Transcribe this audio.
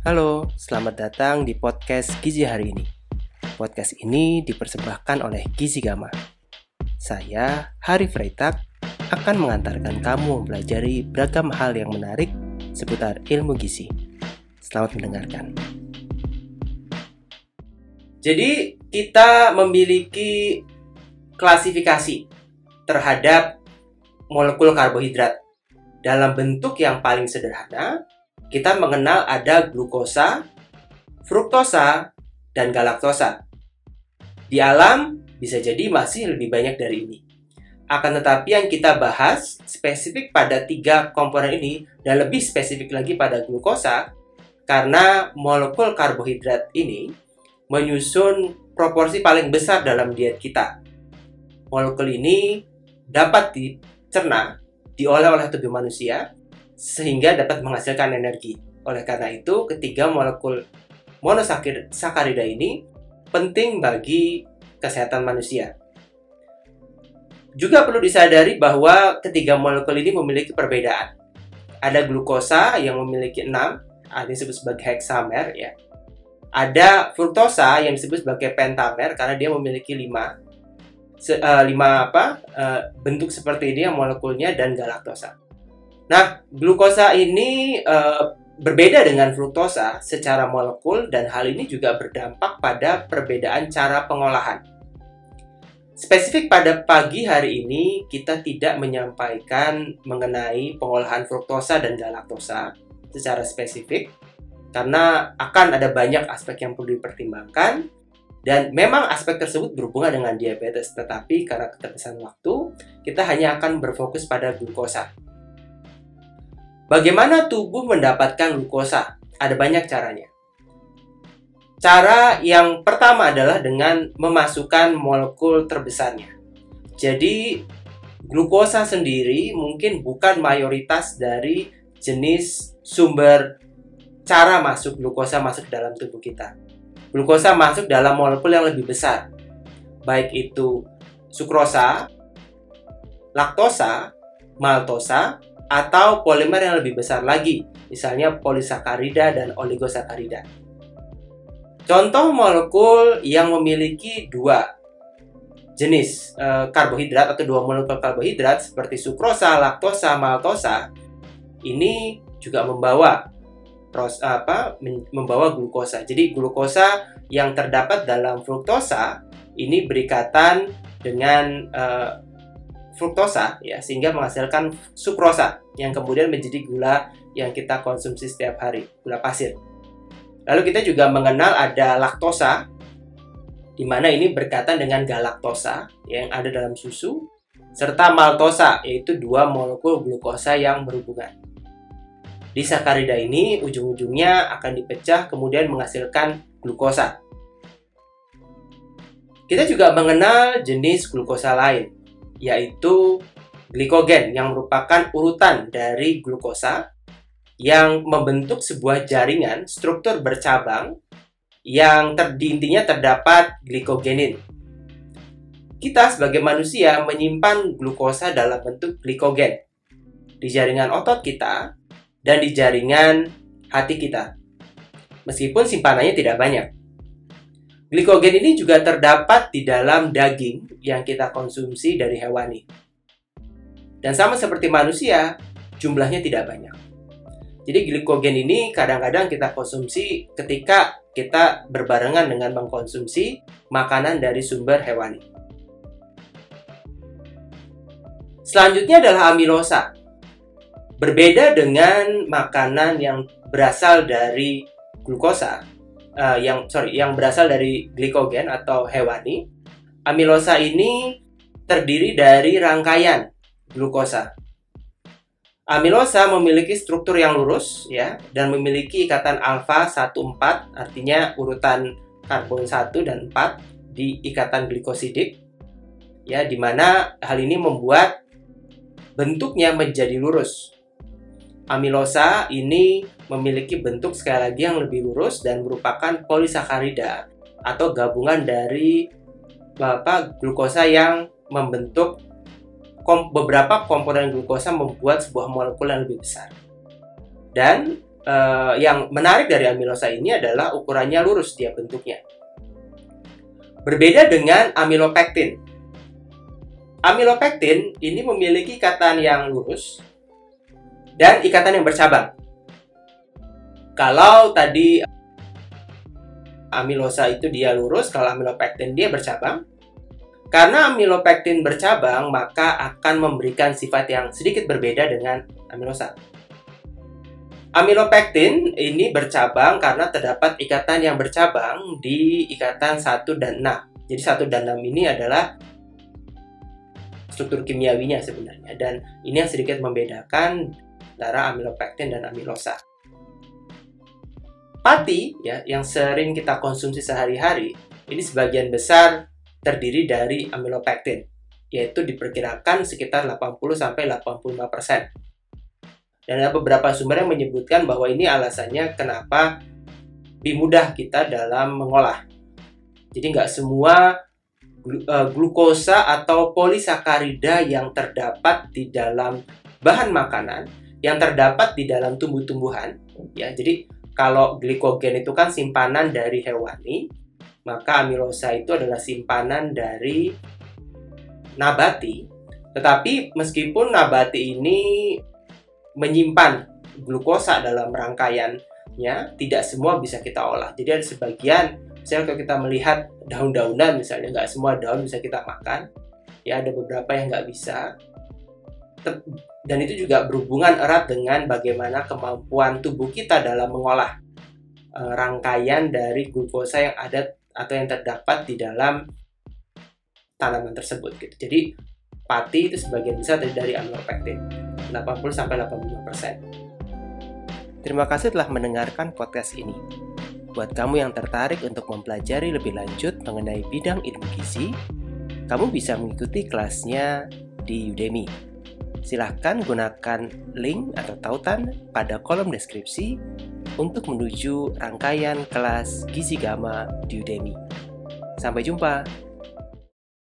Halo, selamat datang di podcast Gizi hari ini. Podcast ini dipersembahkan oleh Gizi Gama. Saya, Hari Freitag, akan mengantarkan kamu mempelajari beragam hal yang menarik seputar ilmu gizi. Selamat mendengarkan. Jadi, kita memiliki klasifikasi terhadap molekul karbohidrat dalam bentuk yang paling sederhana, kita mengenal ada glukosa, fruktosa, dan galaktosa. Di alam bisa jadi masih lebih banyak dari ini. Akan tetapi yang kita bahas spesifik pada tiga komponen ini dan lebih spesifik lagi pada glukosa karena molekul karbohidrat ini menyusun proporsi paling besar dalam diet kita. Molekul ini dapat dicerna, diolah oleh tubuh manusia sehingga dapat menghasilkan energi. Oleh karena itu, ketiga molekul monosakarida ini penting bagi kesehatan manusia. Juga perlu disadari bahwa ketiga molekul ini memiliki perbedaan. Ada glukosa yang memiliki 6, ini disebut sebagai hexamer ya. Ada fruktosa yang disebut sebagai pentamer karena dia memiliki 5 Se, uh, lima apa uh, bentuk seperti ini yang molekulnya dan galaktosa. Nah, glukosa ini uh, berbeda dengan fruktosa secara molekul dan hal ini juga berdampak pada perbedaan cara pengolahan. Spesifik pada pagi hari ini, kita tidak menyampaikan mengenai pengolahan fruktosa dan galaktosa secara spesifik, karena akan ada banyak aspek yang perlu dipertimbangkan, dan memang aspek tersebut berhubungan dengan diabetes, tetapi karena keterbatasan waktu, kita hanya akan berfokus pada glukosa. Bagaimana tubuh mendapatkan glukosa? Ada banyak caranya. Cara yang pertama adalah dengan memasukkan molekul terbesarnya. Jadi, glukosa sendiri mungkin bukan mayoritas dari jenis sumber cara masuk glukosa masuk dalam tubuh kita. Glukosa masuk dalam molekul yang lebih besar, baik itu sukrosa, laktosa, maltosa, atau polimer yang lebih besar lagi, misalnya polisakarida dan oligosakarida. Contoh molekul yang memiliki dua jenis e, karbohidrat atau dua molekul karbohidrat seperti sukrosa, laktosa, maltosa ini juga membawa pros, apa membawa glukosa. Jadi glukosa yang terdapat dalam fruktosa ini berikatan dengan e, fruktosa ya sehingga menghasilkan sukrosa yang kemudian menjadi gula yang kita konsumsi setiap hari, gula pasir. Lalu kita juga mengenal ada laktosa di mana ini berkaitan dengan galaktosa yang ada dalam susu serta maltosa yaitu dua molekul glukosa yang berhubungan. Di sakarida ini ujung-ujungnya akan dipecah kemudian menghasilkan glukosa. Kita juga mengenal jenis glukosa lain yaitu glikogen yang merupakan urutan dari glukosa yang membentuk sebuah jaringan struktur bercabang yang ter, intinya terdapat glikogenin. Kita sebagai manusia menyimpan glukosa dalam bentuk glikogen di jaringan otot kita dan di jaringan hati kita. Meskipun simpanannya tidak banyak. Glikogen ini juga terdapat di dalam daging yang kita konsumsi dari hewani. Dan sama seperti manusia, jumlahnya tidak banyak. Jadi glikogen ini kadang-kadang kita konsumsi ketika kita berbarengan dengan mengkonsumsi makanan dari sumber hewani. Selanjutnya adalah amilosa. Berbeda dengan makanan yang berasal dari glukosa, uh, yang sorry yang berasal dari glikogen atau hewani. Amilosa ini terdiri dari rangkaian glukosa. Amilosa memiliki struktur yang lurus ya dan memiliki ikatan alfa 14 artinya urutan karbon 1 dan 4 di ikatan glikosidik ya di mana hal ini membuat bentuknya menjadi lurus Amilosa ini memiliki bentuk sekali lagi yang lebih lurus dan merupakan polisakarida atau gabungan dari apa glukosa yang membentuk kom beberapa komponen glukosa membuat sebuah molekul yang lebih besar. Dan uh, yang menarik dari amilosa ini adalah ukurannya lurus dia bentuknya. Berbeda dengan amilopektin. Amilopektin ini memiliki ikatan yang lurus dan ikatan yang bercabang. Kalau tadi amilosa itu dia lurus, kalau amilopektin dia bercabang. Karena amilopektin bercabang, maka akan memberikan sifat yang sedikit berbeda dengan amilosa. Amilopektin ini bercabang karena terdapat ikatan yang bercabang di ikatan 1 dan 6. Jadi 1 dan 6 ini adalah struktur kimiawinya sebenarnya dan ini yang sedikit membedakan antara amilopektin dan amilosa. Pati ya yang sering kita konsumsi sehari-hari ini sebagian besar terdiri dari amilopektin yaitu diperkirakan sekitar 80 sampai 85 persen. Dan ada beberapa sumber yang menyebutkan bahwa ini alasannya kenapa lebih mudah kita dalam mengolah. Jadi nggak semua eh, glukosa atau polisakarida yang terdapat di dalam bahan makanan yang terdapat di dalam tumbuh-tumbuhan ya. Jadi kalau glikogen itu kan simpanan dari hewani maka amilosa itu adalah simpanan dari nabati. Tetapi meskipun nabati ini menyimpan glukosa dalam rangkaiannya tidak semua bisa kita olah. Jadi ada sebagian misalnya kalau kita melihat daun-daunan misalnya nggak semua daun bisa kita makan ya ada beberapa yang nggak bisa dan itu juga berhubungan erat dengan bagaimana kemampuan tubuh kita dalam mengolah e, rangkaian dari glukosa yang ada atau yang terdapat di dalam tanaman tersebut gitu. Jadi pati itu sebagian besar dari amilopektin. 80 sampai 85%. Terima kasih telah mendengarkan podcast ini. Buat kamu yang tertarik untuk mempelajari lebih lanjut mengenai bidang ilmu gizi, kamu bisa mengikuti kelasnya di Udemy. Silahkan gunakan link atau tautan pada kolom deskripsi untuk menuju rangkaian kelas Gizi Gama di Udemy. Sampai jumpa!